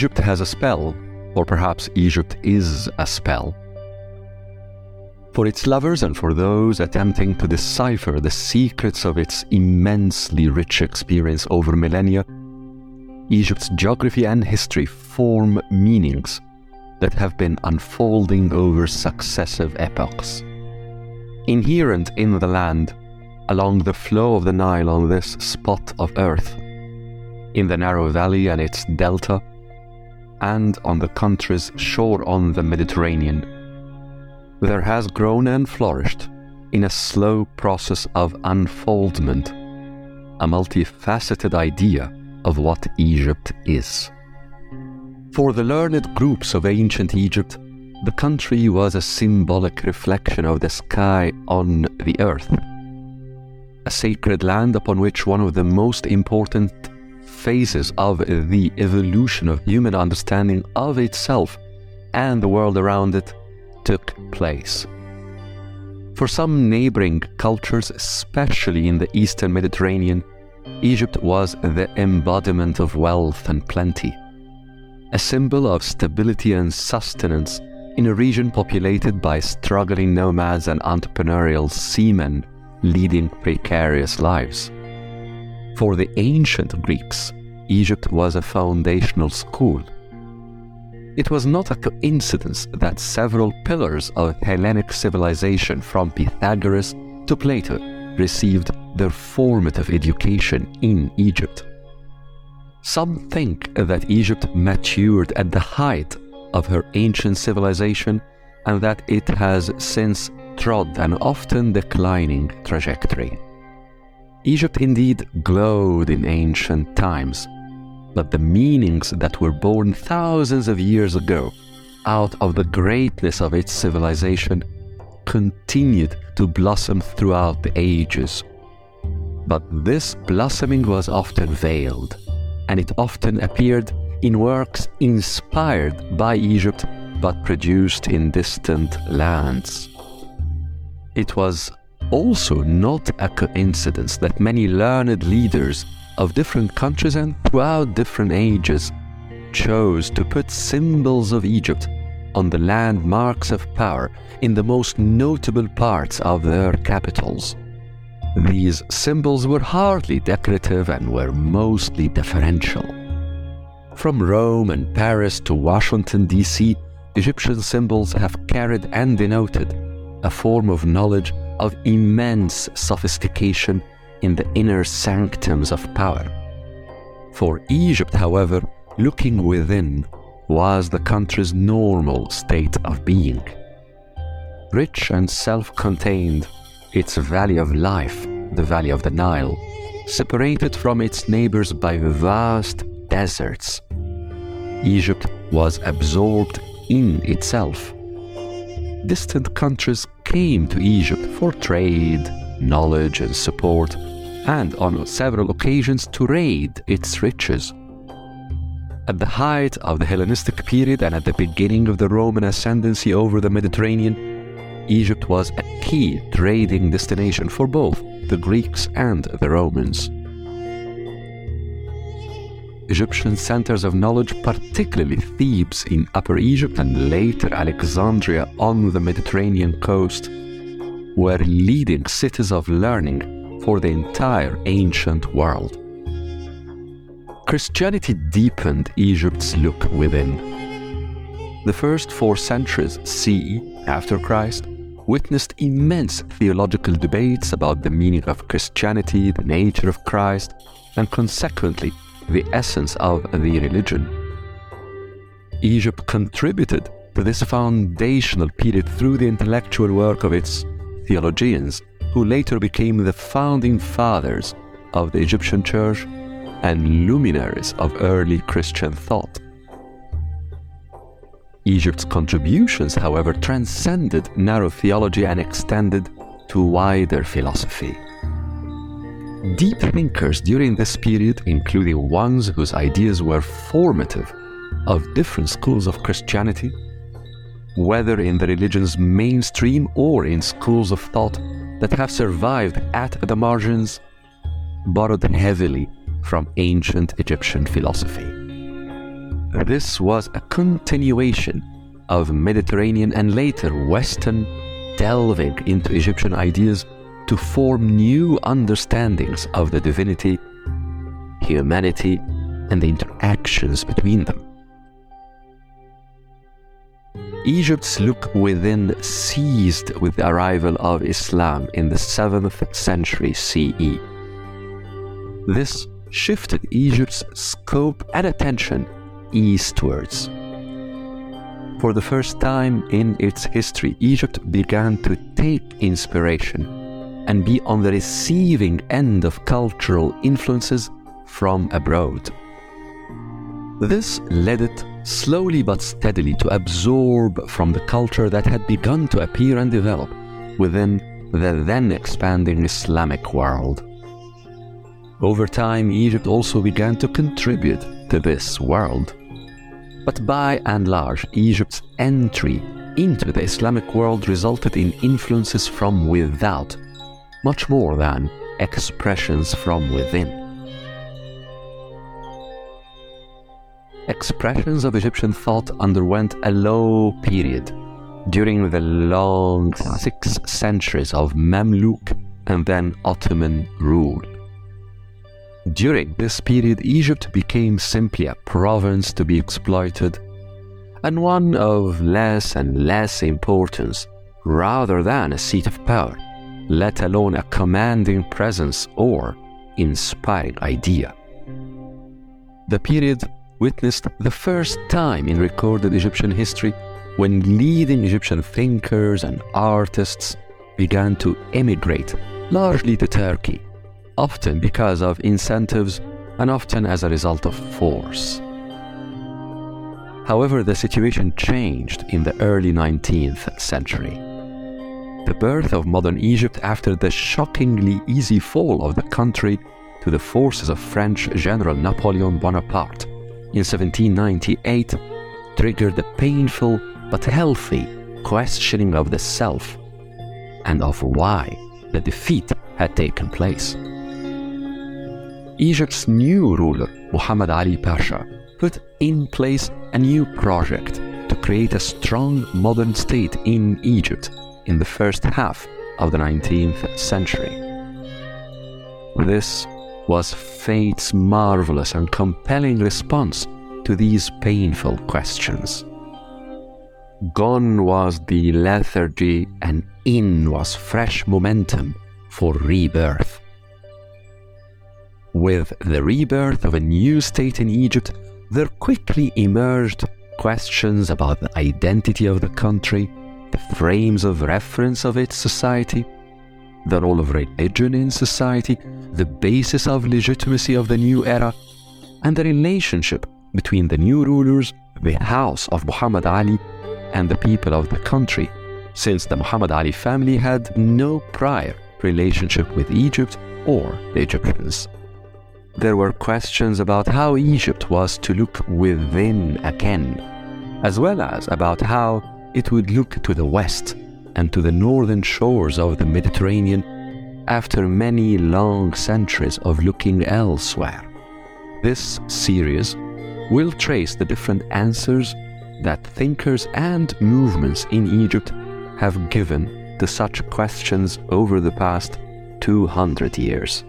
Egypt has a spell, or perhaps Egypt is a spell. For its lovers and for those attempting to decipher the secrets of its immensely rich experience over millennia, Egypt's geography and history form meanings that have been unfolding over successive epochs. Inherent in the land, along the flow of the Nile on this spot of earth, in the narrow valley and its delta, and on the country's shore on the Mediterranean, there has grown and flourished, in a slow process of unfoldment, a multifaceted idea of what Egypt is. For the learned groups of ancient Egypt, the country was a symbolic reflection of the sky on the earth, a sacred land upon which one of the most important phases of the evolution of human understanding of itself and the world around it took place. For some neighboring cultures, especially in the eastern Mediterranean, Egypt was the embodiment of wealth and plenty a symbol of stability and sustenance in a region populated by struggling nomads and entrepreneurial seamen leading precarious lives. For the ancient Greeks, Egypt was a foundational school. It was not a coincidence that several pillars of Hellenic civilization, from Pythagoras to Plato, received their formative education in Egypt. Some think that Egypt matured at the height of her ancient civilization and that it has since trod an often declining trajectory. Egypt indeed glowed in ancient times, but the meanings that were born thousands of years ago out of the greatness of its civilization continued to blossom throughout the ages. But this blossoming was often veiled and it often appeared in works inspired by Egypt but produced in distant lands. It was also not a coincidence that many learned leaders of different countries and throughout different ages chose to put symbols of Egypt on the landmarks of power in the most notable parts of their capitals. These symbols were hardly decorative and were mostly deferential. From Rome and Paris to Washington, D.C., Egyptian symbols have carried and denoted a form of knowledge of immense sophistication in the inner sanctums of power. For Egypt, however, looking within was the country's normal state of being. Rich and self contained, its valley of life, the valley of the Nile, separated from its neighbors by vast deserts. Egypt was absorbed in itself. Distant countries came to Egypt for trade, knowledge, and support, and on several occasions to raid its riches. At the height of the Hellenistic period and at the beginning of the Roman ascendancy over the Mediterranean, Egypt was a key trading destination for both the Greeks and the Romans. Egyptian centers of knowledge, particularly Thebes in Upper Egypt and later Alexandria on the Mediterranean coast, were leading cities of learning for the entire ancient world. Christianity deepened Egypt's look within. The first four centuries CE after Christ witnessed immense theological debates about the meaning of Christianity, the nature of Christ, and consequently the essence of the religion. Egypt contributed to this foundational period through the intellectual work of its theologians, who later became the founding fathers of the Egyptian church and luminaries of early Christian thought. Egypt's contributions, however, transcended narrow theology and extended to wider philosophy. Deep thinkers during this period, including ones whose ideas were formative of different schools of Christianity, whether in the religion's mainstream or in schools of thought that have survived at the margins, borrowed heavily from ancient Egyptian philosophy. this was a continuation of Mediterranean and later Western delving into Egyptian ideas to form new understandings of the divinity, humanity, and the interactions between them. Egypt's look within ceased with the arrival of Islam in the 7th century CE. This shifted Egypt's scope and attention eastwards. For the first time in its history, Egypt began to take inspiration and be on the receiving end of cultural influences from abroad. This led it slowly but steadily to absorb from the culture that had begun to appear and develop within the then expanding Islamic world. Over time, Egypt also began to contribute to this world. But by and large, Egypt's entry into the Islamic world resulted in influences from without, much more than expressions from within. Expressions of Egyptian thought underwent a low period during the long six centuries of Mamluk and then Ottoman rule. During this period, Egypt became simply a province to be exploited and one of less and less importance rather than a seat of power, let alone a commanding presence or inspiring idea. The period witnessed the first time in recorded Egyptian history when leading Egyptian thinkers and artists began to emigrate, largely to Turkey, often because of incentives and often as a result of force. However, the situation changed in the early 19th century. The birth of modern Egypt after the shockingly easy fall of the country to the forces of French General Napoleon Bonaparte in 1798 triggered a painful but healthy questioning of the self and of why the defeat had taken place. Egypt's new ruler, Muhammad Ali Pasha, put in place a new project to create a strong modern state in Egypt in the first half of the 19th century. This was fate's marvelous and compelling response to these painful questions. Gone was the lethargy, and in was fresh momentum for rebirth. With the rebirth of a new state in Egypt, there quickly emerged questions about the identity of the country, the frames of reference of its society, the role of religion in society, the basis of legitimacy of the new era, and the relationship between the new rulers, the house of Muhammad Ali, and the people of the country, since the Muhammad Ali family had no prior relationship with Egypt or the Egyptians. There were questions about how Egypt was to look within again, as well as about how it would look to the west and to the northern shores of the Mediterranean after many long centuries of looking elsewhere. This series will trace the different answers that thinkers and movements in Egypt have given to such questions over the past 200 years.